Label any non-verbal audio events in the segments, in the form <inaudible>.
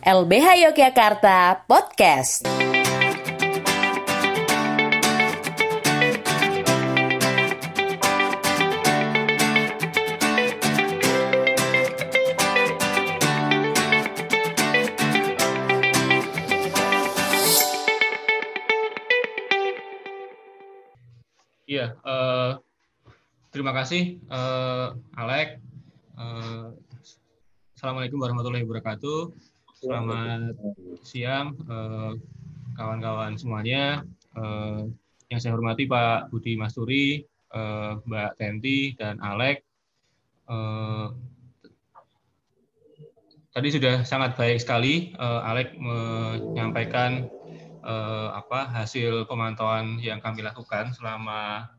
LBH Yogyakarta Podcast. Iya, uh, terima kasih uh, Alek. Uh, Assalamualaikum warahmatullahi wabarakatuh. Selamat siang kawan-kawan uh, semuanya. Uh, yang saya hormati Pak Budi Masturi, uh, Mbak Tenti, dan Alek. Tadi sudah sangat baik sekali Alek menyampaikan eh, apa hasil pemantauan yang kami lakukan selama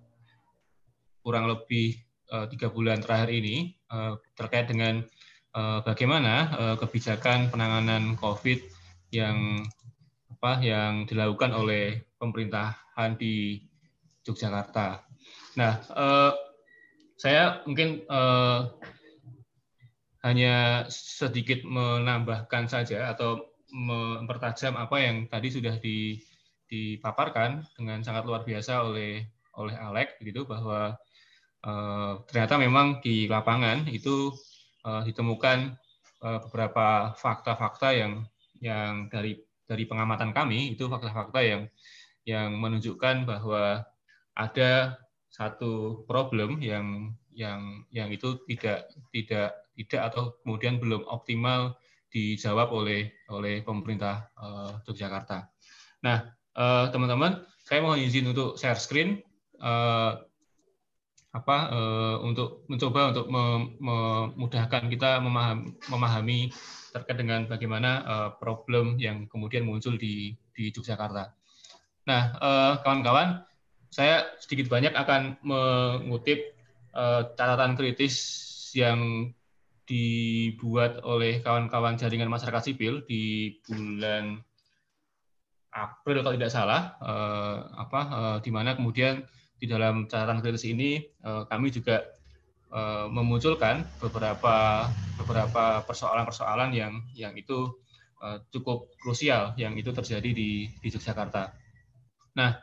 kurang lebih eh, tiga bulan terakhir ini eh, terkait dengan eh, bagaimana eh, kebijakan penanganan COVID yang apa yang dilakukan oleh pemerintahan di Yogyakarta. Nah, eh, saya mungkin eh, hanya sedikit menambahkan saja atau mempertajam apa yang tadi sudah dipaparkan dengan sangat luar biasa oleh oleh Alek gitu bahwa ternyata memang di lapangan itu uh, ditemukan uh, beberapa fakta-fakta yang yang dari dari pengamatan kami itu fakta-fakta yang yang menunjukkan bahwa ada satu problem yang yang yang itu tidak tidak tidak atau kemudian belum optimal dijawab oleh oleh pemerintah uh, Yogyakarta. Nah, teman teman-teman, saya mohon izin untuk share screen uh, apa uh, untuk mencoba untuk memudahkan kita memahami, memahami terkait dengan bagaimana uh, problem yang kemudian muncul di di Yogyakarta. Nah, kawan-kawan, uh, saya sedikit banyak akan mengutip uh, catatan kritis yang dibuat oleh kawan-kawan jaringan masyarakat sipil di bulan April kalau tidak salah, eh, apa eh, di mana kemudian di dalam catatan kritis ini eh, kami juga eh, memunculkan beberapa beberapa persoalan-persoalan yang yang itu eh, cukup krusial yang itu terjadi di di Yogyakarta. Nah,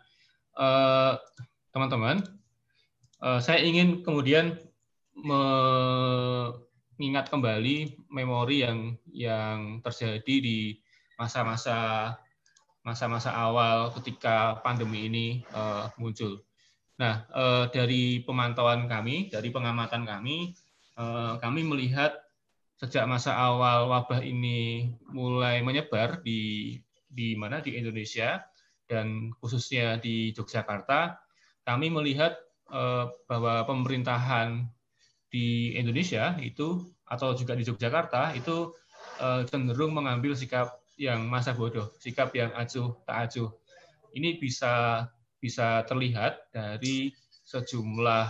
teman-teman, saya ingin kemudian me mengingat kembali memori yang yang terjadi di masa-masa masa-masa awal ketika pandemi ini muncul. Nah, uh, dari pemantauan kami, dari pengamatan kami, uh, kami melihat sejak masa awal wabah ini mulai menyebar di di mana di Indonesia dan khususnya di Yogyakarta, kami melihat uh, bahwa pemerintahan di Indonesia itu atau juga di Yogyakarta itu uh, cenderung mengambil sikap yang masa bodoh, sikap yang acuh tak acuh. Ini bisa bisa terlihat dari sejumlah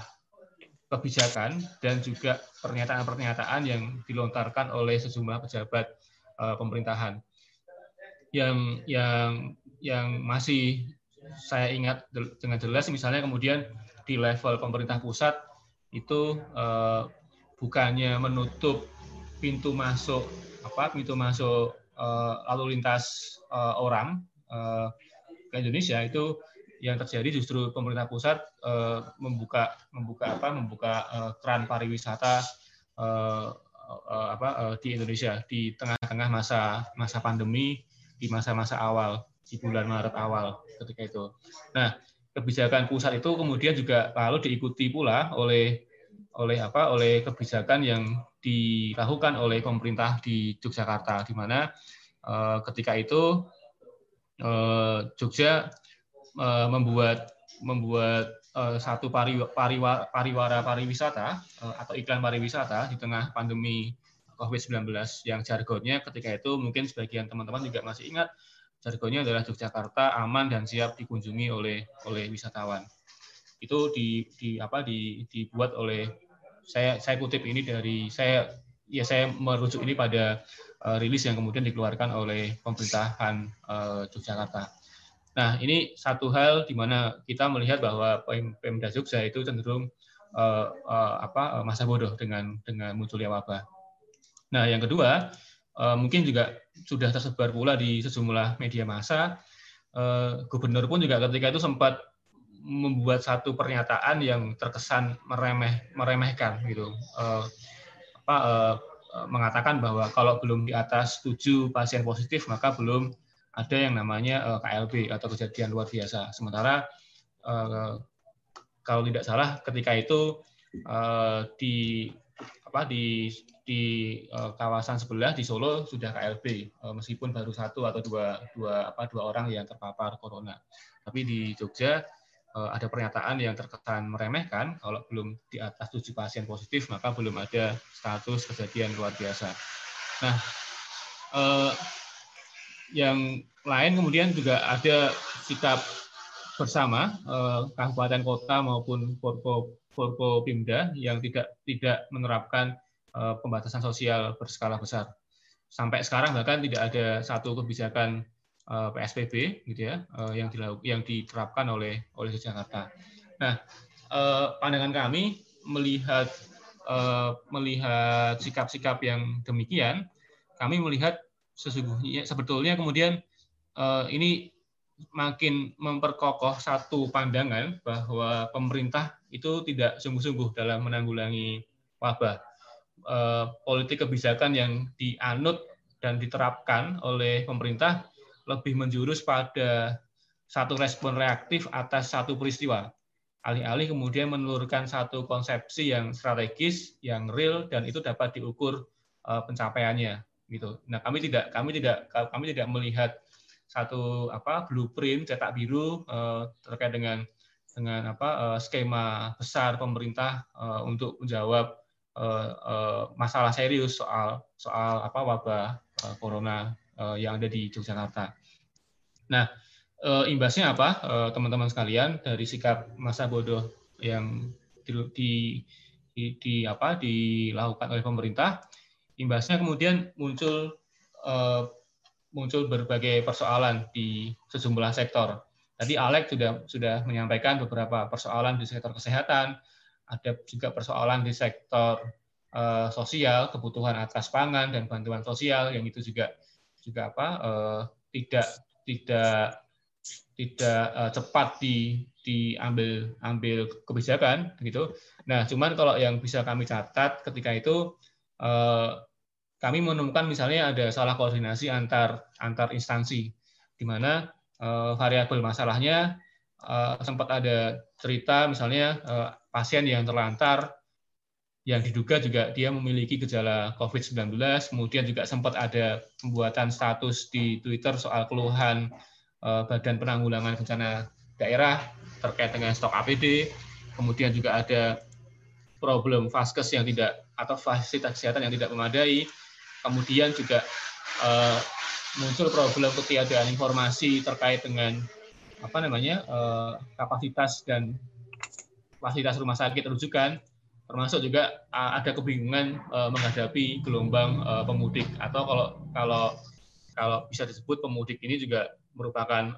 kebijakan dan juga pernyataan-pernyataan yang dilontarkan oleh sejumlah pejabat uh, pemerintahan. Yang yang yang masih saya ingat dengan jelas misalnya kemudian di level pemerintah pusat itu uh, bukannya menutup pintu masuk apa pintu masuk uh, lalu lintas orang ke Indonesia itu yang terjadi justru pemerintah pusat uh, membuka membuka apa membuka uh, keran pariwisata uh, uh, apa di Indonesia di tengah-tengah masa masa pandemi di masa-masa awal di bulan Maret awal ketika itu. Nah kebijakan pusat itu kemudian juga lalu diikuti pula oleh oleh apa oleh kebijakan yang dilakukan oleh pemerintah di Yogyakarta di mana eh, ketika itu eh, Jogja eh, membuat membuat eh, satu pari, pariwa, pariwara pariwisata eh, atau iklan pariwisata di tengah pandemi COVID-19 yang jargonnya ketika itu mungkin sebagian teman-teman juga masih ingat jargonnya adalah Yogyakarta aman dan siap dikunjungi oleh oleh wisatawan itu di, di apa di, dibuat oleh saya saya kutip ini dari saya ya saya merujuk ini pada uh, rilis yang kemudian dikeluarkan oleh pemerintahan uh, Yogyakarta. Nah, ini satu hal di mana kita melihat bahwa Pemda Jogja itu cenderung uh, uh, apa masa bodoh dengan dengan munculnya wabah. Nah, yang kedua, uh, mungkin juga sudah tersebar pula di sejumlah media massa. Gubernur pun juga ketika itu sempat membuat satu pernyataan yang terkesan meremeh meremehkan gitu uh, apa uh, mengatakan bahwa kalau belum di atas 7 pasien positif maka belum ada yang namanya uh, KLB atau kejadian luar biasa. Sementara uh, kalau tidak salah ketika itu uh, di apa di di kawasan sebelah di Solo sudah KLB meskipun baru satu atau dua dua apa dua orang yang terpapar corona. Tapi di Jogja Eh, ada pernyataan yang terkesan meremehkan, kalau belum di atas tujuh pasien positif, maka belum ada status kejadian luar biasa. Nah, eh, yang lain kemudian juga ada sikap bersama eh, kabupaten kota maupun Forko Pimda yang tidak tidak menerapkan pembatasan sosial berskala besar. Sampai sekarang bahkan tidak ada satu kebijakan Eh, PSBB gitu ya eh, yang dilakukan yang diterapkan oleh oleh Jakarta. Nah, eh, pandangan kami melihat melihat sikap-sikap yang demikian, kami melihat sesungguhnya sebetulnya kemudian ini makin memperkokoh satu pandangan bahwa pemerintah itu tidak sungguh-sungguh dalam menanggulangi wabah. Politik kebijakan yang dianut dan diterapkan oleh pemerintah lebih menjurus pada satu respon reaktif atas satu peristiwa. Alih-alih kemudian menelurkan satu konsepsi yang strategis, yang real dan itu dapat diukur uh, pencapaiannya gitu. Nah, kami tidak kami tidak kami tidak melihat satu apa blueprint cetak biru uh, terkait dengan dengan apa uh, skema besar pemerintah uh, untuk menjawab uh, uh, masalah serius soal soal apa wabah uh, corona uh, yang ada di Yogyakarta. Nah, uh, imbasnya apa, uh, teman-teman sekalian dari sikap masa bodoh yang di, di, di apa dilakukan oleh pemerintah, imbasnya kemudian muncul uh, muncul berbagai persoalan di sejumlah sektor. Tadi Alex sudah sudah menyampaikan beberapa persoalan di sektor kesehatan, ada juga persoalan di sektor uh, sosial, kebutuhan atas pangan dan bantuan sosial yang itu juga juga apa uh, tidak tidak tidak cepat di diambil ambil kebijakan gitu. Nah, cuman kalau yang bisa kami catat ketika itu kami menemukan misalnya ada salah koordinasi antar antar instansi di mana uh, variabel masalahnya uh, sempat ada cerita misalnya uh, pasien yang terlantar yang diduga juga dia memiliki gejala COVID-19, kemudian juga sempat ada pembuatan status di Twitter soal keluhan eh, Badan Penanggulangan Bencana Daerah terkait dengan stok APD, kemudian juga ada problem vaskes yang tidak atau fasilitas kesehatan yang tidak memadai, kemudian juga eh, muncul problem ketiadaan informasi terkait dengan apa namanya eh, kapasitas dan fasilitas rumah sakit rujukan. Termasuk juga ada kebingungan menghadapi gelombang pemudik. Atau kalau kalau kalau bisa disebut pemudik ini juga merupakan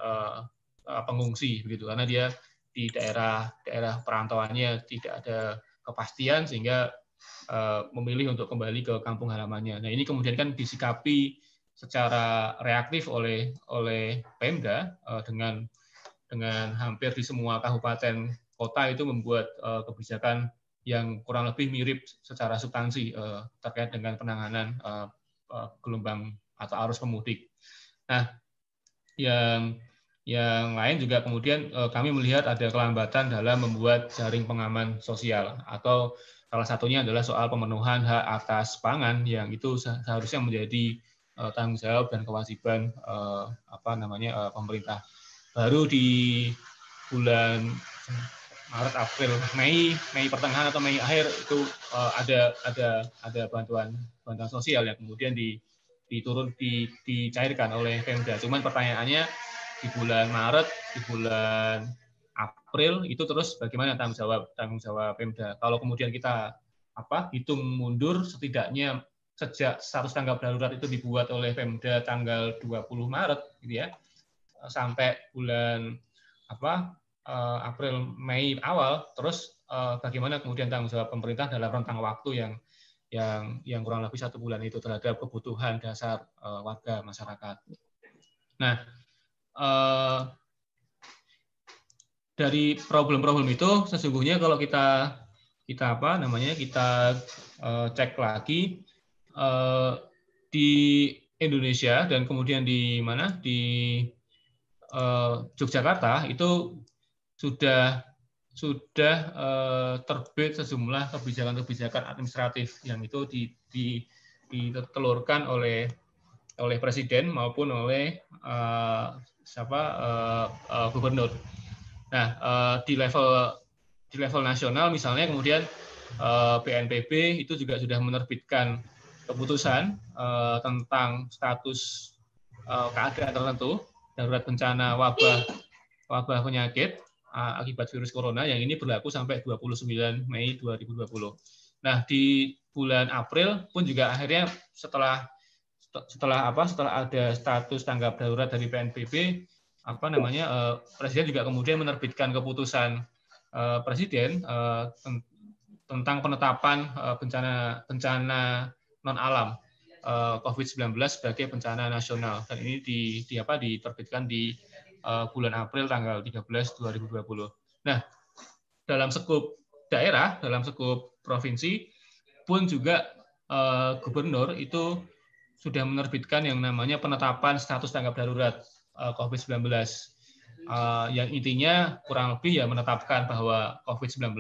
pengungsi begitu. Karena dia di daerah daerah perantauannya tidak ada kepastian sehingga memilih untuk kembali ke kampung halamannya. Nah ini kemudian kan disikapi secara reaktif oleh oleh Pemda dengan dengan hampir di semua kabupaten kota itu membuat kebijakan yang kurang lebih mirip secara substansi terkait dengan penanganan gelombang atau arus pemudik. Nah, yang yang lain juga kemudian kami melihat ada kelambatan dalam membuat jaring pengaman sosial atau salah satunya adalah soal pemenuhan hak atas pangan yang itu seharusnya menjadi uh, tanggung jawab dan kewajiban uh, apa namanya uh, pemerintah. Baru di bulan Maret, April, Mei, Mei pertengahan atau Mei akhir itu ada ada ada bantuan bantuan sosial yang kemudian di diturun di, dicairkan oleh Pemda. Cuman pertanyaannya di bulan Maret, di bulan April itu terus bagaimana tanggung jawab tanggung jawab Pemda. Kalau kemudian kita apa hitung mundur setidaknya sejak status tanggap darurat itu dibuat oleh Pemda tanggal 20 Maret gitu ya sampai bulan apa uh, April Mei awal terus uh, bagaimana kemudian tanggung jawab pemerintah dalam rentang waktu yang yang yang kurang lebih satu bulan itu terhadap kebutuhan dasar uh, warga masyarakat. Nah, dari problem-problem itu sesungguhnya kalau kita kita apa namanya kita uh, cek lagi uh, di Indonesia dan kemudian di mana di uh, Yogyakarta itu sudah sudah uh, terbit sejumlah kebijakan-kebijakan administratif yang itu di, di, ditelurkan oleh oleh presiden maupun oleh uh, siapa uh, uh, gubernur. Nah uh, di level di level nasional misalnya kemudian uh, BNPB itu juga sudah menerbitkan keputusan uh, tentang status uh, keadaan tertentu darurat bencana wabah wabah penyakit uh, akibat virus corona yang ini berlaku sampai 29 Mei 2020. Nah, di bulan April pun juga akhirnya setelah setelah apa setelah ada status tanggap darurat dari PNBP apa namanya uh, presiden juga kemudian menerbitkan keputusan uh, presiden uh, tentang penetapan uh, bencana bencana non alam uh, eh, COVID-19 sebagai bencana nasional dan ini di, di apa diterbitkan di uh, bulan April tanggal 13 2020. Nah, dalam skup daerah, dalam skup provinsi pun juga uh, gubernur itu sudah menerbitkan yang namanya penetapan status tanggap darurat uh, COVID-19. Uh, yang intinya kurang lebih ya menetapkan bahwa COVID-19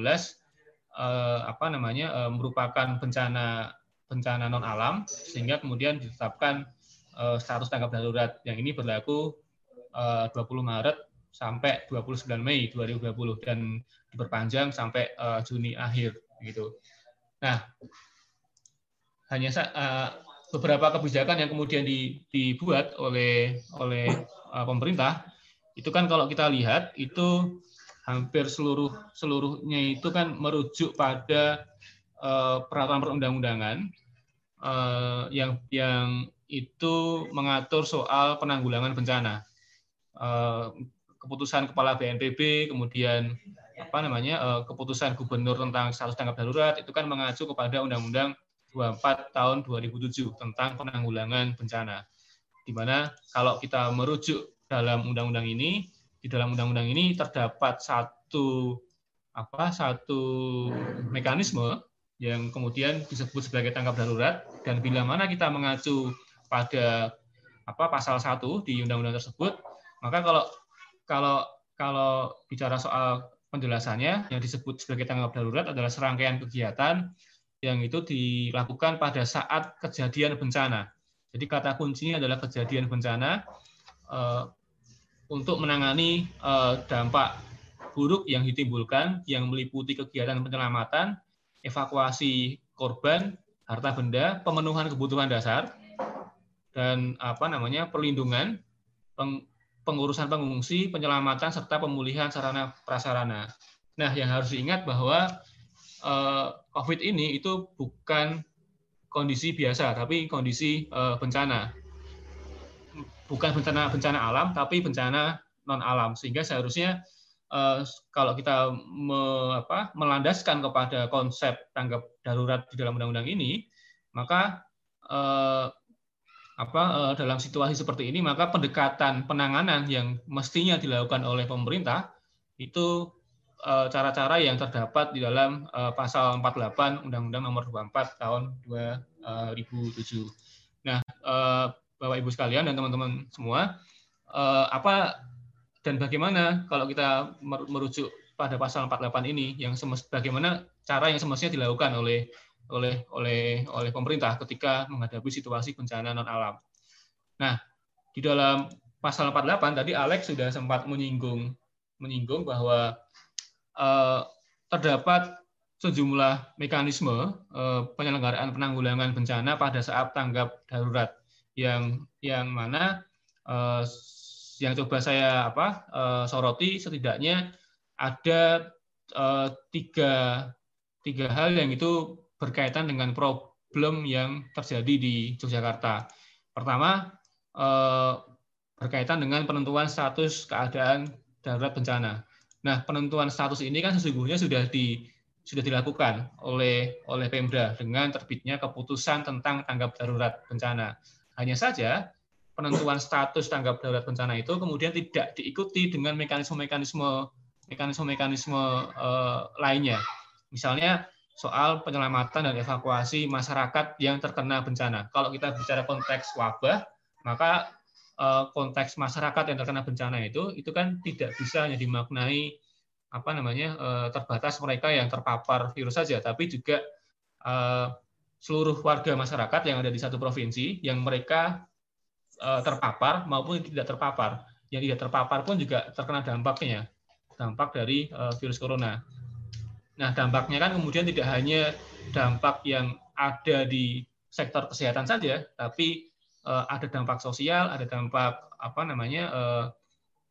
uh, apa namanya merupakan bencana bencana non alam sehingga kemudian ditetapkan status tanggap darurat yang ini berlaku eh, uh, 20 Maret sampai 29 Mei 2020 dan diperpanjang sampai Juni akhir gitu. Nah, hanya uh, beberapa kebijakan yang kemudian di, dibuat oleh oleh uh, pemerintah itu kan kalau kita lihat itu hampir seluruh seluruhnya itu kan merujuk pada uh, peraturan perundang-undangan uh, yang yang itu mengatur soal penanggulangan bencana. Keputusan kepala BNPB, kemudian apa namanya keputusan gubernur tentang status tanggap darurat itu kan mengacu kepada Undang-Undang 24 tahun 2007 tentang penanggulangan bencana. Di mana kalau kita merujuk dalam undang-undang ini, di dalam undang-undang ini terdapat satu apa satu mekanisme yang kemudian disebut sebagai tanggap darurat dan bila mana kita mengacu pada apa pasal 1 di undang-undang tersebut maka kalau kalau kalau bicara soal penjelasannya yang disebut sebagai tanggap darurat adalah serangkaian kegiatan yang itu dilakukan pada saat kejadian bencana. Jadi kata kuncinya adalah kejadian bencana uh, untuk menangani uh, dampak buruk yang ditimbulkan yang meliputi kegiatan penyelamatan, evakuasi korban, harta benda, pemenuhan kebutuhan dasar, dan apa namanya perlindungan, peng, pengurusan pengungsi, penyelamatan serta pemulihan sarana prasarana. Nah, yang harus diingat bahwa eh, COVID ini itu bukan kondisi biasa, tapi kondisi eh, bencana. Bukan bencana bencana alam, tapi bencana non alam. Sehingga seharusnya uh, kalau kita me, apa, melandaskan kepada konsep tanggap darurat di dalam undang-undang ini, maka apa dalam situasi seperti ini maka pendekatan penanganan yang mestinya dilakukan oleh pemerintah itu cara-cara yang terdapat di dalam pasal 48 Undang-Undang Nomor 24 Tahun 2007. Nah, Bapak Ibu sekalian dan teman-teman semua, apa dan bagaimana kalau kita merujuk pada pasal 48 ini yang semest, bagaimana cara yang semestinya dilakukan oleh oleh oleh oleh pemerintah ketika menghadapi situasi bencana non alam. Nah, di dalam pasal 48 tadi Alex sudah sempat menyinggung menyinggung bahwa eh, terdapat sejumlah mekanisme eh, penyelenggaraan penanggulangan bencana pada saat tanggap darurat yang yang mana eh, yang coba saya apa soroti setidaknya ada tiga tiga hal yang itu berkaitan dengan problem yang terjadi di Yogyakarta. Pertama berkaitan dengan penentuan status keadaan darurat bencana. Nah, penentuan status ini kan sesungguhnya sudah di sudah dilakukan oleh oleh Pemda dengan terbitnya keputusan tentang tanggap darurat bencana. Hanya saja penentuan status tanggap darurat bencana itu kemudian tidak diikuti dengan mekanisme-mekanisme mekanisme-mekanisme uh, lainnya. Misalnya soal penyelamatan dan evakuasi masyarakat yang terkena bencana. Kalau kita bicara konteks wabah, maka konteks masyarakat yang terkena bencana itu itu kan tidak bisa hanya dimaknai apa namanya uh, terbatas mereka yang terpapar virus saja, tapi juga uh, seluruh warga masyarakat yang ada di satu provinsi yang mereka terpapar maupun tidak terpapar. Yang tidak terpapar pun juga terkena dampaknya, dampak dari virus corona. Nah, dampaknya kan kemudian tidak hanya dampak yang ada di sektor kesehatan saja, tapi ada dampak sosial, ada dampak apa namanya uh,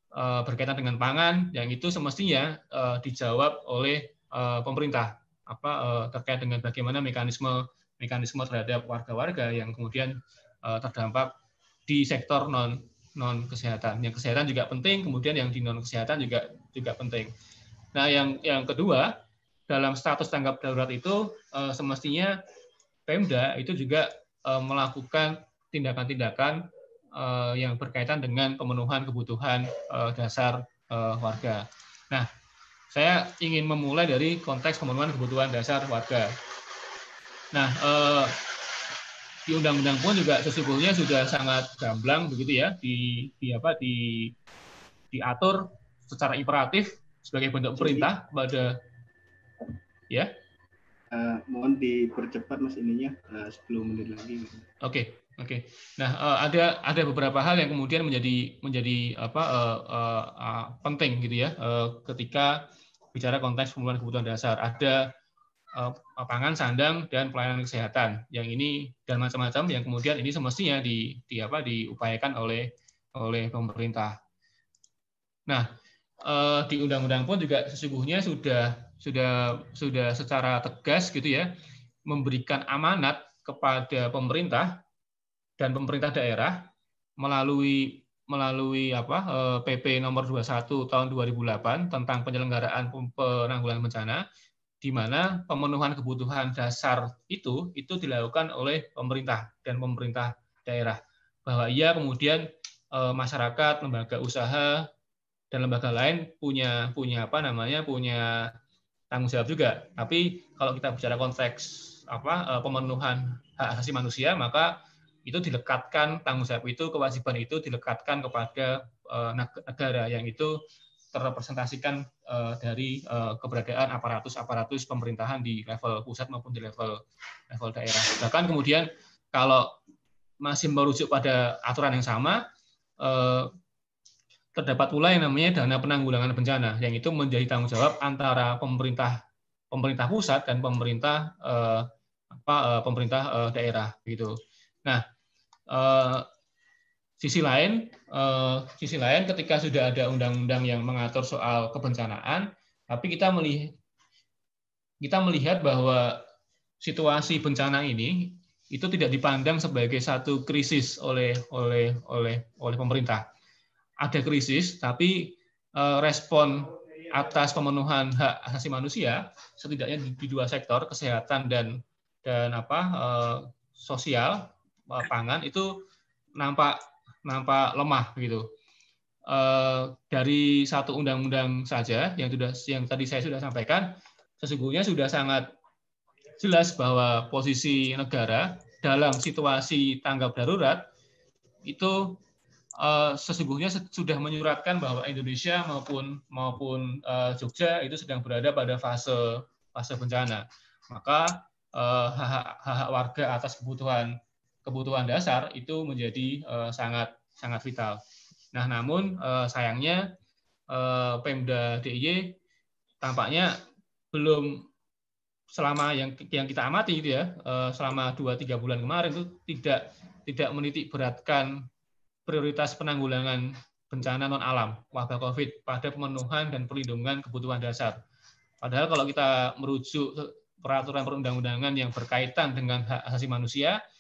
Eh, berkaitan dengan pangan yang itu semestinya dijawab oleh pemerintah apa terkait dengan bagaimana mekanisme mekanisme terhadap warga-warga yang kemudian terdampak di sektor non non kesehatan. Yang kesehatan juga penting, kemudian yang di non kesehatan juga juga penting. Nah, yang yang kedua dalam status tanggap darurat itu semestinya Pemda itu juga melakukan tindakan-tindakan uh, yang berkaitan dengan pemenuhan kebutuhan uh, dasar uh, warga. Nah, saya ingin memulai dari konteks pemenuhan kebutuhan dasar warga. Nah, uh, di undang-undang pun juga sesungguhnya sudah sangat gamblang begitu ya di, di apa di diatur secara imperatif sebagai bentuk perintah pada ya uh, mohon dipercepat mas ininya uh, 10 menit lagi. Oke. Okay. Oke. Nah, uh, ada ada beberapa hal yang kemudian menjadi menjadi apa uh, uh, uh, penting gitu ya uh, ketika bicara konteks pemenuhan kebutuhan dasar. Ada uh, pangan, sandang dan pelayanan kesehatan. Yang ini dan macam-macam yang kemudian ini semestinya di, di apa diupayakan oleh oleh pemerintah. Nah, uh, di undang-undang pun juga sesungguhnya sudah sudah sudah secara tegas gitu ya memberikan amanat kepada pemerintah dan pemerintah daerah melalui melalui apa PP eh, nomor 21 tahun 2008 tentang penyelenggaraan penanggulangan bencana di mana pemenuhan kebutuhan dasar itu itu dilakukan oleh pemerintah dan pemerintah daerah. Bahwa ia kemudian eh, masyarakat lembaga usaha dan lembaga lain punya punya apa namanya punya tanggung jawab juga. Tapi kalau kita bicara konteks apa eh, pemenuhan hak asasi manusia maka itu dilekatkan tanggung jawab itu kewajiban itu dilekatkan kepada uh, negara yang itu terrepresentasikan uh, dari uh, keberadaan aparatus-aparatus pemerintahan di level pusat maupun di level level daerah. Bahkan kemudian kalau masih merujuk pada aturan yang sama, terdapat pula yang namanya dana penanggulangan bencana, yang itu menjadi tanggung jawab antara pemerintah pemerintah pusat dan pemerintah apa pemerintah daerah gitu. Nah, uh, sisi lain, uh, sisi lain ketika sudah ada undang-undang yang mengatur soal kebencanaan, tapi kita melihat kita melihat bahwa situasi bencana ini itu tidak dipandang sebagai satu krisis oleh oleh oleh oleh pemerintah. Ada krisis, tapi uh, respon atas pemenuhan hak asasi manusia setidaknya di, di dua sektor kesehatan dan dan apa sosial Eh, pangan itu nampak nampak lemah gitu. Uh, dari satu undang-undang saja yang sudah yang tadi saya sudah sampaikan, sesungguhnya sudah sangat jelas bahwa posisi negara dalam situasi tanggap darurat itu uh, sesungguhnya sudah menyuratkan bahwa Indonesia maupun maupun uh, Jogja itu sedang berada pada fase fase bencana. Maka hak-hak warga atas kebutuhan kebutuhan dasar itu menjadi uh, sangat sangat vital. Nah, namun uh, sayangnya uh, Pemda DIY tampaknya belum selama yang yang kita amati itu ya uh, selama 2-3 bulan kemarin itu tidak tidak menitik beratkan prioritas penanggulangan bencana non alam wabah Covid pada pemenuhan dan perlindungan kebutuhan dasar. Padahal kalau kita merujuk peraturan perundang-undangan yang berkaitan dengan hak asasi manusia, Eh,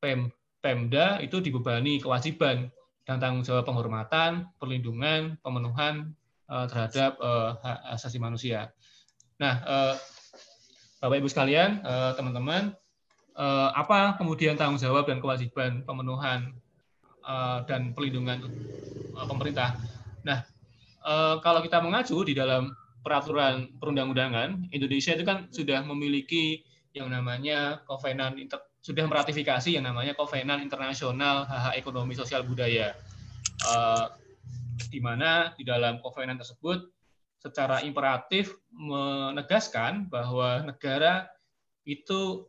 Pem, Pemda itu dibebani kewajiban dan tanggung jawab penghormatan, perlindungan, pemenuhan eh, terhadap eh, hak asasi manusia. Nah, eh, Bapak Ibu sekalian, eh, teman-teman, eh, apa kemudian tanggung jawab dan kewajiban pemenuhan eh, dan pelindungan eh, pemerintah? Nah, eh, kalau kita mengacu di dalam peraturan perundang-undangan, Indonesia itu kan sudah memiliki yang namanya Inter sudah meratifikasi yang namanya Covenant Internasional Hak-Hak Ekonomi Sosial Budaya. Uh, di mana di dalam Covenant tersebut secara imperatif menegaskan bahwa negara itu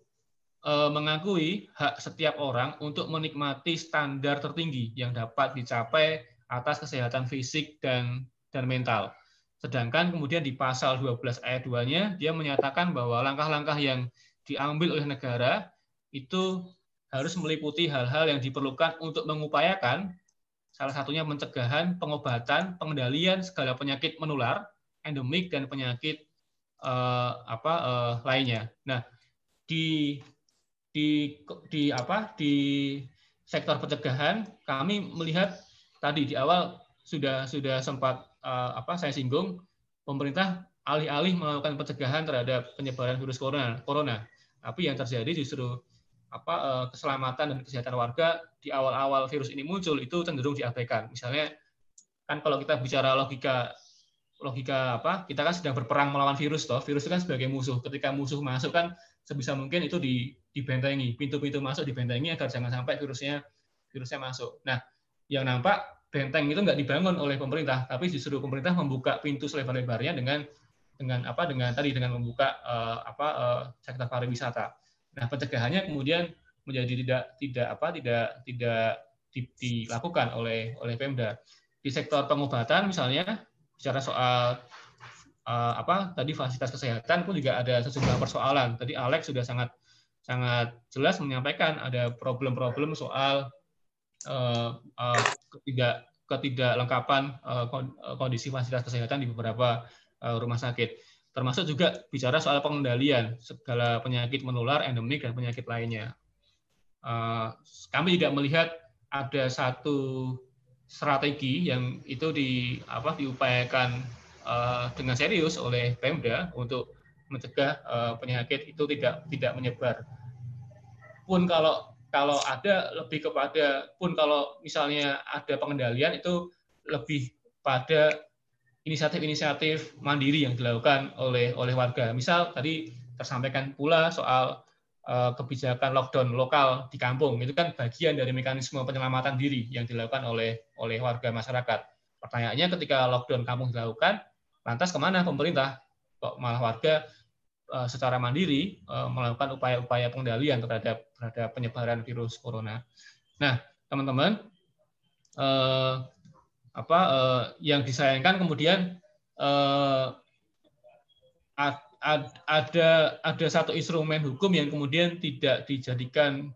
uh, mengakui hak setiap orang untuk menikmati standar tertinggi yang dapat dicapai atas kesehatan fisik dan dan mental. Sedangkan kemudian di pasal 12 ayat 2-nya dia menyatakan bahwa langkah-langkah yang diambil oleh negara itu harus meliputi hal-hal yang diperlukan untuk mengupayakan salah satunya pencegahan, pengobatan, pengendalian segala penyakit menular, endemik dan penyakit uh, apa uh, lainnya. Nah, di di di apa di sektor pencegahan kami melihat tadi di awal sudah sudah sempat uh, apa saya singgung pemerintah alih-alih melakukan pencegahan terhadap penyebaran virus corona corona tapi yang terjadi justru apa eh, keselamatan dan kesehatan warga di awal-awal virus ini muncul itu cenderung diabaikan. Misalnya kan kalau kita bicara logika logika apa kita kan sedang berperang melawan virus toh. Virus itu kan sebagai musuh. Ketika musuh masuk kan sebisa mungkin itu di, dibentengi. Pintu-pintu masuk dibentengi agar jangan sampai virusnya virusnya masuk. Nah yang nampak benteng itu nggak dibangun oleh pemerintah tapi justru pemerintah membuka pintu selebar-lebarnya dengan dengan apa dengan tadi dengan membuka uh, apa uh, sektor pariwisata Nah, pencegahannya kemudian menjadi tidak tidak apa tidak tidak di, dilakukan oleh oleh Pemda. Di sektor pengobatan misalnya bicara soal uh, apa tadi fasilitas kesehatan pun juga ada sejumlah persoalan. Tadi Alex sudah sangat sangat jelas menyampaikan ada problem-problem soal uh, uh, ketidak ketidaklengkapan uh, kondisi fasilitas kesehatan di beberapa uh, rumah sakit termasuk juga bicara soal pengendalian segala penyakit menular endemik dan penyakit lainnya. Eh, kami tidak melihat ada satu strategi yang itu di apa diupayakan eh, dengan serius oleh Pemda untuk mencegah eh, penyakit itu tidak tidak menyebar. Pun kalau kalau ada lebih kepada pun kalau misalnya ada pengendalian itu lebih pada inisiatif-inisiatif mandiri yang dilakukan oleh oleh warga. Misal tadi tersampaikan pula soal uh, kebijakan lockdown lokal di kampung itu kan bagian dari mekanisme penyelamatan diri yang dilakukan oleh oleh warga masyarakat. Pertanyaannya ketika lockdown kampung dilakukan, lantas ke mana pemerintah? Kok malah warga uh, secara mandiri uh, melakukan upaya-upaya pengendalian terhadap terhadap penyebaran virus corona. Nah, teman-teman, apa uh, yang disayangkan kemudian uh, ad, ad, ada ada satu instrumen hukum yang kemudian tidak dijadikan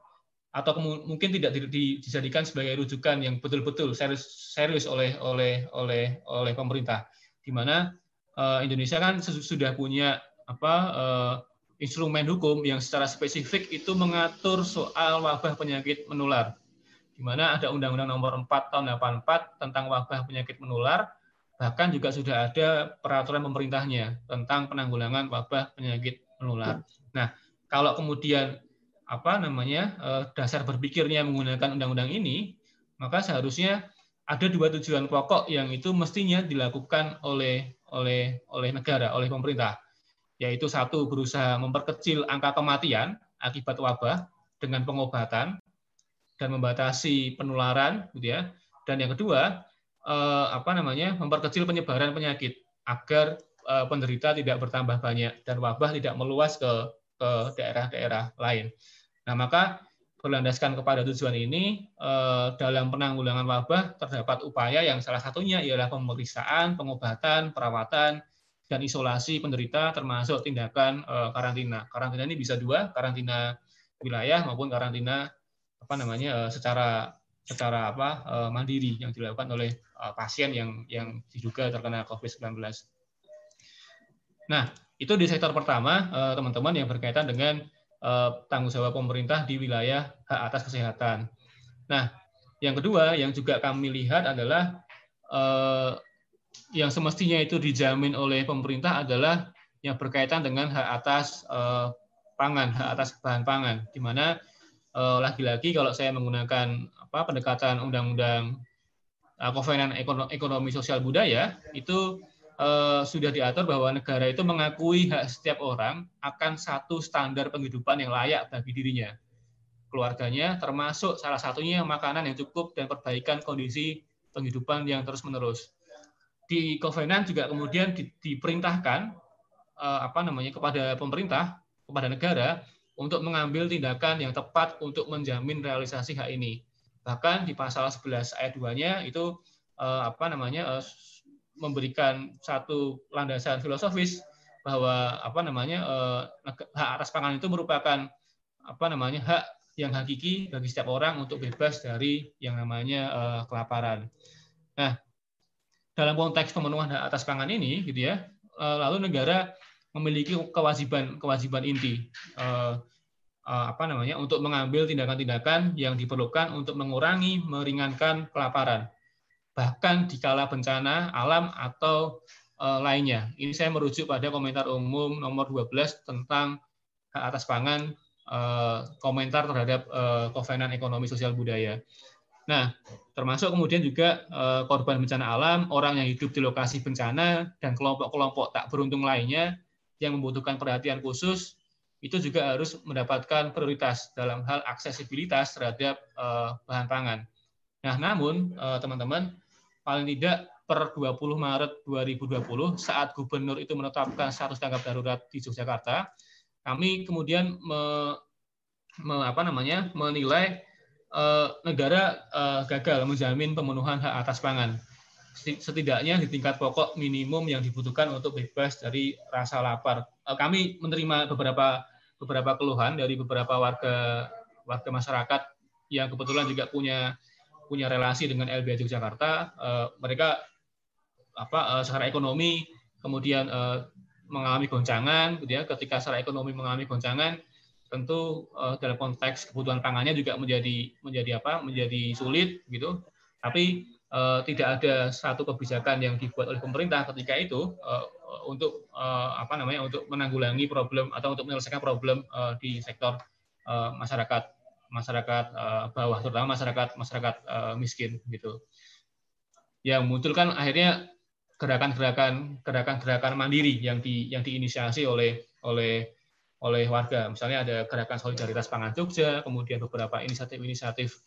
atau mungkin tidak di, di, dijadikan sebagai rujukan yang betul-betul serius serius oleh oleh oleh oleh pemerintah. Di mana uh, Indonesia kan sudah punya apa uh, instrumen hukum yang secara spesifik itu mengatur soal wabah penyakit menular di mana ada Undang-Undang Nomor 4 Tahun 84 tentang wabah penyakit menular, bahkan juga sudah ada peraturan pemerintahnya tentang penanggulangan wabah penyakit menular. Nah, kalau kemudian apa namanya eh, dasar berpikirnya menggunakan undang-undang ini, maka seharusnya ada dua tujuan pokok yang itu mestinya dilakukan oleh oleh oleh negara, oleh pemerintah, yaitu satu berusaha memperkecil angka kematian akibat wabah dengan pengobatan dan membatasi penularan, gitu ya. Dan yang kedua, eh, apa namanya, memperkecil penyebaran penyakit agar eh, penderita tidak bertambah banyak dan wabah tidak meluas ke daerah-daerah lain. Nah, maka berlandaskan kepada tujuan ini eh, dalam penanggulangan wabah terdapat upaya yang salah satunya ialah pemeriksaan, pengobatan, perawatan, dan isolasi penderita termasuk tindakan karantina. Karantina ini bisa dua, karantina wilayah maupun karantina apa namanya eh, secara secara apa eh, mandiri yang dilakukan oleh eh, pasien yang yang diduga terkena COVID-19. Nah, itu di sektor pertama teman-teman yang berkaitan dengan tanggung jawab pemerintah di wilayah hak atas kesehatan. Nah, yang kedua yang juga kami lihat adalah yang semestinya itu dijamin oleh pemerintah adalah yang berkaitan dengan hak atas pangan, hak atas bahan pangan, di mana lagi-lagi kalau saya menggunakan apa pendekatan undang-undang uh, kovenan ekonomi, sosial budaya itu uh, sudah diatur bahwa negara itu mengakui hak setiap orang akan satu standar penghidupan yang layak bagi dirinya, keluarganya, termasuk salah satunya makanan yang cukup dan perbaikan kondisi penghidupan yang terus-menerus. Di Covenant juga kemudian di, diperintahkan uh, apa namanya kepada pemerintah, kepada negara untuk mengambil tindakan yang tepat untuk menjamin realisasi hak ini. Bahkan di pasal 11 ayat 2-nya itu uh, apa namanya uh, memberikan satu landasan filosofis bahwa apa namanya uh, hak atas pangan itu merupakan apa namanya hak yang hakiki bagi setiap orang untuk bebas dari yang namanya kelaparan. Nah, dalam konteks pemenuhan hak atas pangan ini, gitu ya, lalu negara memiliki kewajiban kewajiban inti uh, uh, apa namanya untuk mengambil tindakan-tindakan yang diperlukan untuk mengurangi meringankan kelaparan bahkan di kala bencana alam atau uh, lainnya. Ini saya merujuk pada komentar umum nomor 12 tentang hak atas pangan komentar terhadap kovenan ekonomi sosial budaya. Nah, termasuk kemudian juga korban bencana alam, orang yang hidup di lokasi bencana dan kelompok-kelompok tak beruntung lainnya yang membutuhkan perhatian khusus itu juga harus mendapatkan prioritas dalam hal aksesibilitas terhadap uh, bahan pangan. Nah, namun uh, teman-teman paling tidak per 20 Maret 2020 saat gubernur itu menetapkan status tanggap darurat di Yogyakarta, kami kemudian me, me, apa namanya menilai uh, negara uh, gagal menjamin pemenuhan hak atas pangan setidaknya di tingkat pokok minimum yang dibutuhkan untuk bebas dari rasa lapar. Eh, kami menerima beberapa beberapa keluhan dari beberapa warga warga masyarakat yang kebetulan juga punya punya relasi dengan LBH Yogyakarta. Eh, mereka apa eh, secara ekonomi kemudian mengalami goncangan, gitu ya. Ketika secara ekonomi mengalami goncangan, tentu dalam konteks kebutuhan pangannya juga menjadi menjadi apa? menjadi sulit gitu. Tapi tidak ada satu kebijakan yang dibuat oleh pemerintah ketika itu uh, untuk uh, apa namanya untuk menanggulangi problem atau untuk menyelesaikan problem di sektor masyarakat masyarakat bawah terutama masyarakat masyarakat miskin gitu. Yang muncul kan akhirnya gerakan-gerakan gerakan-gerakan mandiri yang di yang diinisiasi oleh oleh oleh warga. Misalnya ada gerakan solidaritas pangan Jogja kemudian beberapa inisiatif-inisiatif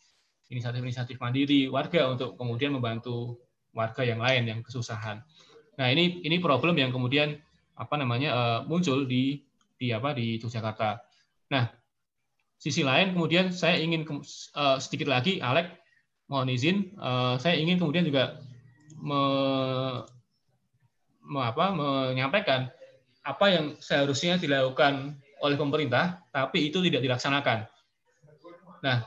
inisiatif-inisiatif mandiri warga untuk kemudian membantu warga yang lain yang kesusahan. Nah ini ini problem yang kemudian apa namanya uh, muncul di di apa di Yogyakarta. Nah sisi lain kemudian saya ingin uh, sedikit lagi Alek mohon izin uh, saya ingin kemudian juga me, me, apa, menyampaikan apa yang seharusnya dilakukan oleh pemerintah tapi itu tidak dilaksanakan. Nah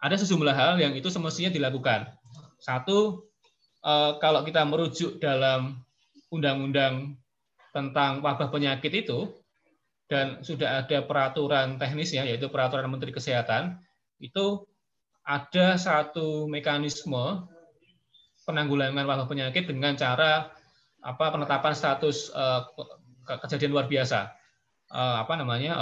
ada sejumlah hal yang itu semestinya dilakukan. Satu, eh, kalau kita merujuk dalam undang-undang tentang wabah penyakit itu, dan sudah ada peraturan teknisnya, yaitu peraturan Menteri Kesehatan, itu ada satu mekanisme penanggulangan wabah penyakit dengan cara apa penetapan status uh, kejadian luar biasa uh, apa namanya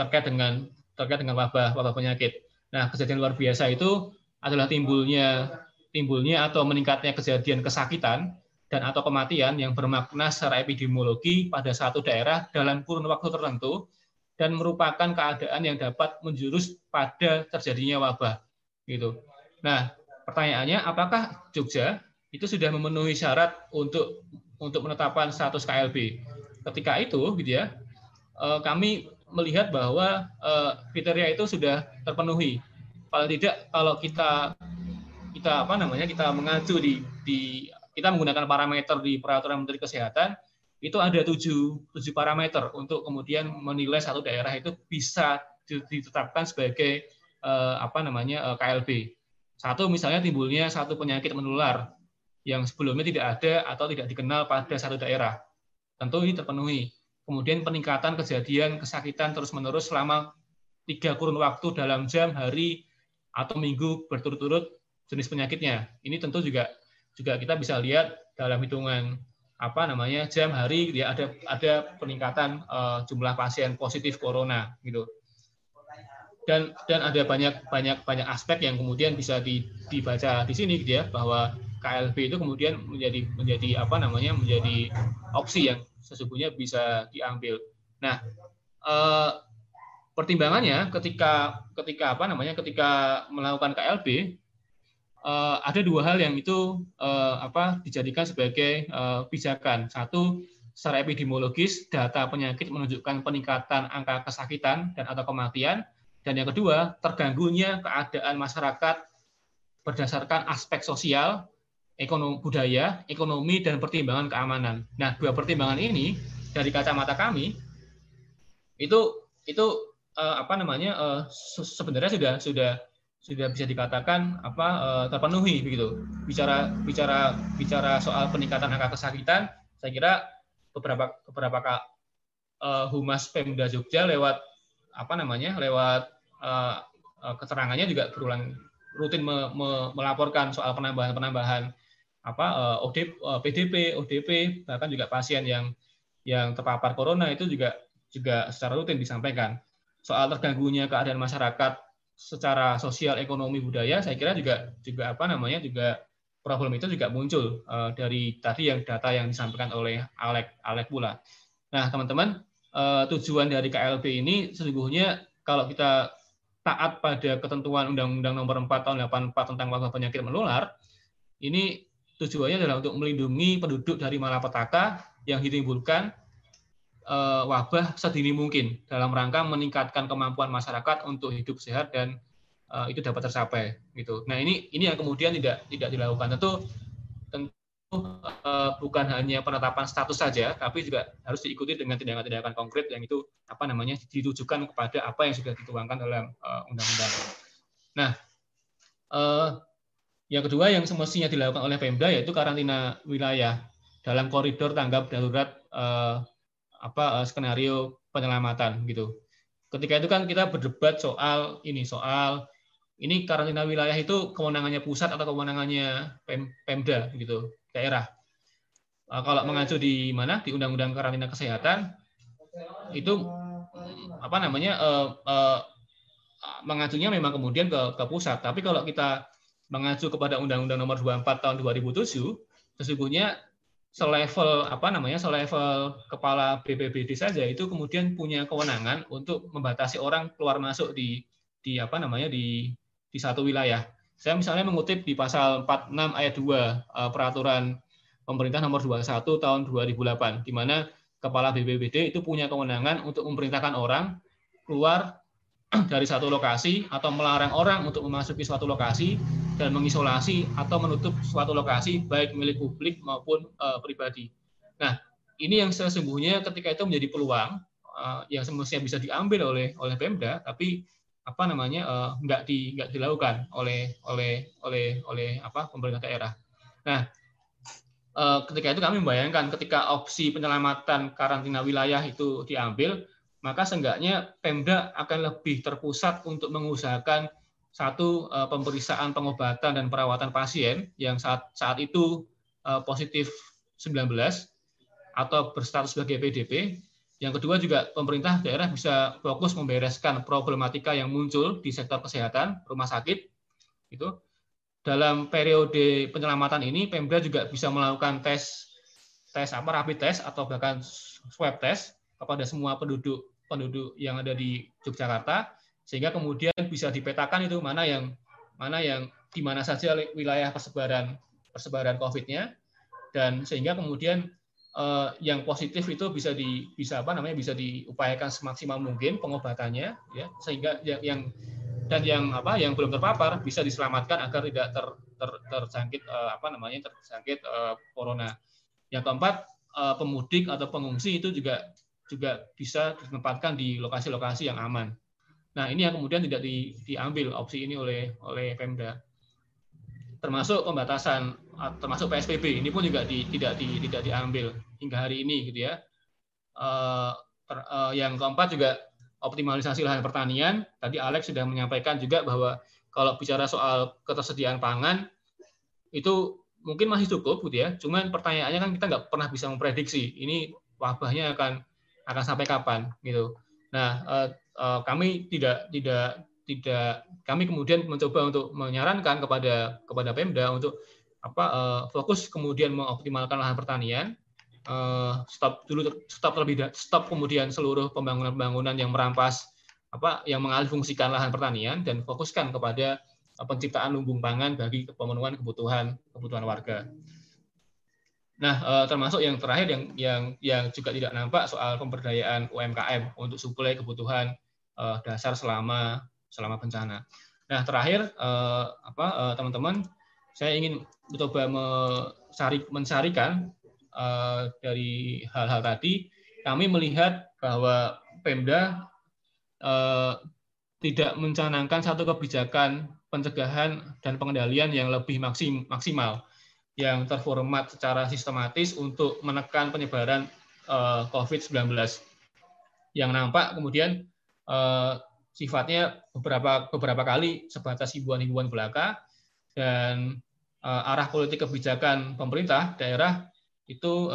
terkait dengan terkait dengan wabah wabah penyakit. Nah, kejadian luar biasa itu adalah timbulnya timbulnya atau meningkatnya kejadian kesakitan dan atau kematian yang bermakna secara epidemiologi pada satu daerah dalam kurun waktu tertentu dan merupakan keadaan yang dapat menjurus pada terjadinya wabah gitu. Nah, pertanyaannya apakah Jogja itu sudah memenuhi syarat untuk untuk penetapan status KLB? Ketika itu gitu ya, kami melihat bahwa uh, kriteria itu sudah terpenuhi. Paling tidak kalau kita kita apa namanya kita mengacu di, di kita menggunakan parameter di peraturan Menteri Kesehatan itu ada tujuh, tujuh parameter untuk kemudian menilai satu daerah itu bisa ditetapkan sebagai uh, apa namanya uh, eh, KLB. Satu misalnya timbulnya satu penyakit menular yang sebelumnya tidak ada atau tidak dikenal pada satu daerah. Tentu ini terpenuhi kemudian peningkatan kejadian kesakitan terus-menerus selama tiga kurun waktu dalam jam, hari, atau minggu berturut-turut jenis penyakitnya. Ini tentu juga juga kita bisa lihat dalam hitungan apa namanya jam hari ya ada ada peningkatan uh, jumlah pasien positif corona gitu dan dan ada banyak banyak banyak aspek yang kemudian bisa di, dibaca di sini gitu ya bahwa KLB itu kemudian menjadi menjadi apa namanya menjadi opsi yang sesungguhnya bisa diambil. Nah, eh, pertimbangannya ketika ketika apa namanya ketika melakukan KLB eh, ada dua hal yang itu eh, apa dijadikan sebagai eh, pijakan. Satu secara epidemiologis data penyakit menunjukkan peningkatan angka kesakitan dan atau kematian dan yang kedua, terganggunya keadaan masyarakat berdasarkan aspek sosial, ekonomi budaya, ekonomi dan pertimbangan keamanan. Nah, dua pertimbangan ini dari kacamata kami itu itu uh, apa namanya uh, sebenarnya sudah sudah sudah bisa dikatakan apa uh, terpenuhi begitu. Bicara bicara bicara soal peningkatan angka kesakitan, saya kira beberapa beberapa uh, humas Pemda Jogja lewat apa namanya lewat uh, keterangannya juga berulang rutin me, me, melaporkan soal penambahan-penambahan apa uh, ODP, uh, PDP, ODP bahkan juga pasien yang yang terpapar corona itu juga juga secara rutin disampaikan. Soal terganggunya keadaan masyarakat secara sosial, ekonomi, budaya, saya kira juga juga apa namanya juga problem itu juga muncul uh, dari tadi yang data yang disampaikan oleh Alek Alek pula. Nah, teman-teman, tujuan dari KLB ini sesungguhnya kalau kita taat pada ketentuan Undang-Undang Nomor 4 Tahun 84 tentang wabah penyakit menular, ini tujuannya adalah untuk melindungi penduduk dari malapetaka yang ditimbulkan eh, wabah sedini mungkin dalam rangka meningkatkan kemampuan masyarakat untuk hidup sehat dan eh, itu dapat tercapai gitu. Nah ini ini yang kemudian tidak tidak dilakukan tentu uh, bukan hanya penetapan status saja, tapi juga harus diikuti dengan tindakan-tindakan konkret yang itu apa namanya ditujukan kepada apa yang sudah dituangkan dalam undang undang-undang. Nah, yang kedua yang semestinya dilakukan oleh Pemda yaitu karantina wilayah dalam koridor tanggap darurat uh, apa uh, skenario penyelamatan gitu. Ketika itu kan kita berdebat soal ini soal ini karantina wilayah itu kewenangannya pusat atau kewenangannya Pemda gitu daerah. Uh, kalau mengacu di mana di Undang-Undang Karantina Kesehatan itu apa namanya uh, uh, mengacunya memang kemudian ke, ke pusat. Tapi kalau kita mengacu kepada Undang-Undang Nomor 24 Tahun 2007, sesungguhnya selevel apa namanya selevel kepala BPBD saja itu kemudian punya kewenangan untuk membatasi orang keluar masuk di di apa namanya di di satu wilayah. Saya misalnya mengutip di pasal 46 ayat 2 eh, peraturan pemerintah nomor 21 tahun 2008 di mana kepala BPBD itu punya kewenangan untuk memerintahkan orang keluar <clears throat> dari satu lokasi atau melarang orang untuk memasuki suatu lokasi dan mengisolasi atau menutup suatu lokasi baik milik publik maupun uh, pribadi. Nah, ini yang sesungguhnya ketika itu menjadi peluang uh, yang semestinya bisa diambil oleh oleh Pemda, tapi apa namanya uh, nggak di nggak dilakukan oleh oleh oleh oleh apa pemerintah daerah. Nah, uh, ketika itu kami membayangkan ketika opsi penyelamatan karantina wilayah itu diambil, maka seenggaknya Pemda akan lebih terpusat untuk mengusahakan satu uh, pemeriksaan pengobatan dan perawatan pasien yang saat saat itu uh, positif 19 atau berstatus sebagai PDP yang kedua juga pemerintah daerah bisa fokus membereskan problematika yang muncul di sektor kesehatan, rumah sakit. Itu dalam periode penyelamatan ini Pemda juga bisa melakukan tes tes apa rapid test atau bahkan swab test kepada semua penduduk penduduk yang ada di Yogyakarta sehingga kemudian bisa dipetakan itu mana yang mana yang di mana saja wilayah persebaran persebaran COVID-nya dan sehingga kemudian eh, yang positif itu bisa di bisa apa namanya bisa diupayakan semaksimal mungkin pengobatannya ya sehingga yang, yang dan yang apa yang belum terpapar bisa diselamatkan agar tidak ter, ter, terjangkit eh, apa namanya terjangkit eh, corona. Yang keempat eh, pemudik atau pengungsi itu juga juga bisa ditempatkan di lokasi-lokasi yang aman. Nah, ini yang kemudian tidak di, diambil opsi ini oleh oleh Pemda termasuk pembatasan termasuk PSBB ini pun juga di, tidak di, tidak diambil hingga hari ini gitu ya. Uh, ter, uh, yang keempat juga optimalisasi lahan pertanian. Tadi Alex sudah menyampaikan juga bahwa kalau bicara soal ketersediaan pangan itu mungkin masih cukup gitu ya. Cuman pertanyaannya kan kita nggak pernah bisa memprediksi ini wabahnya akan akan sampai kapan gitu. Nah, eh, kami tidak tidak tidak kami kemudian mencoba untuk menyarankan kepada kepada Pemda untuk apa eh, fokus kemudian mengoptimalkan lahan pertanian stop dulu stop terlebih stop kemudian seluruh pembangunan-pembangunan yang merampas apa yang mengalihfungsikan lahan pertanian dan fokuskan kepada penciptaan lumbung pangan bagi pemenuhan kebutuhan kebutuhan warga. Nah, eh, termasuk yang terakhir yang yang yang juga tidak nampak soal pemberdayaan UMKM untuk suplai kebutuhan eh, dasar selama selama bencana. Nah, terakhir eh, apa teman-teman, saya ingin mencoba mencari mencarikan dari hal-hal tadi, kami melihat bahwa Pemda tidak mencanangkan satu kebijakan pencegahan dan pengendalian yang lebih maksimal yang terformat secara sistematis untuk menekan penyebaran eh, COVID-19. Yang nampak kemudian eh, sifatnya beberapa beberapa kali sebatas himbauan-himbauan belaka dan eh, arah politik kebijakan pemerintah daerah itu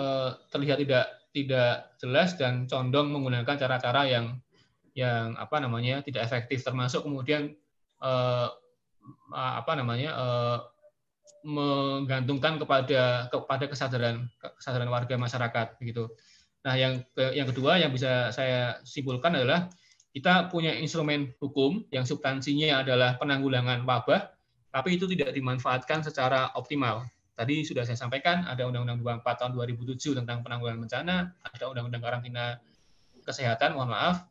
terlihat tidak tidak jelas dan condong menggunakan cara-cara yang yang apa namanya tidak efektif termasuk kemudian apa namanya menggantungkan kepada kepada kesadaran kesadaran warga masyarakat begitu. Nah, yang yang kedua yang bisa saya simpulkan adalah kita punya instrumen hukum yang substansinya adalah penanggulangan wabah, tapi itu tidak dimanfaatkan secara optimal. Tadi sudah saya sampaikan ada Undang-Undang 24 tahun 2007 tentang penanggulangan bencana, ada Undang-Undang karantina kesehatan, mohon maaf,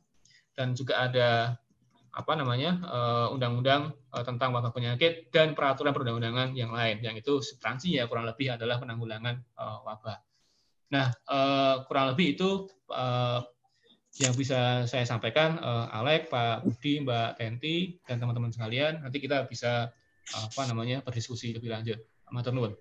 dan juga ada apa namanya eh, undang-undang uh, tentang wabah penyakit dan peraturan perundang-undangan yang lain yang itu substansinya kurang lebih adalah penanggulangan uh, wabah. Nah kurang lebih itu yang bisa saya sampaikan uh, Alek, Pak Budi, Mbak Tenti, dan teman-teman sekalian. Nanti kita bisa apa namanya berdiskusi lebih lanjut. Matur nuwun.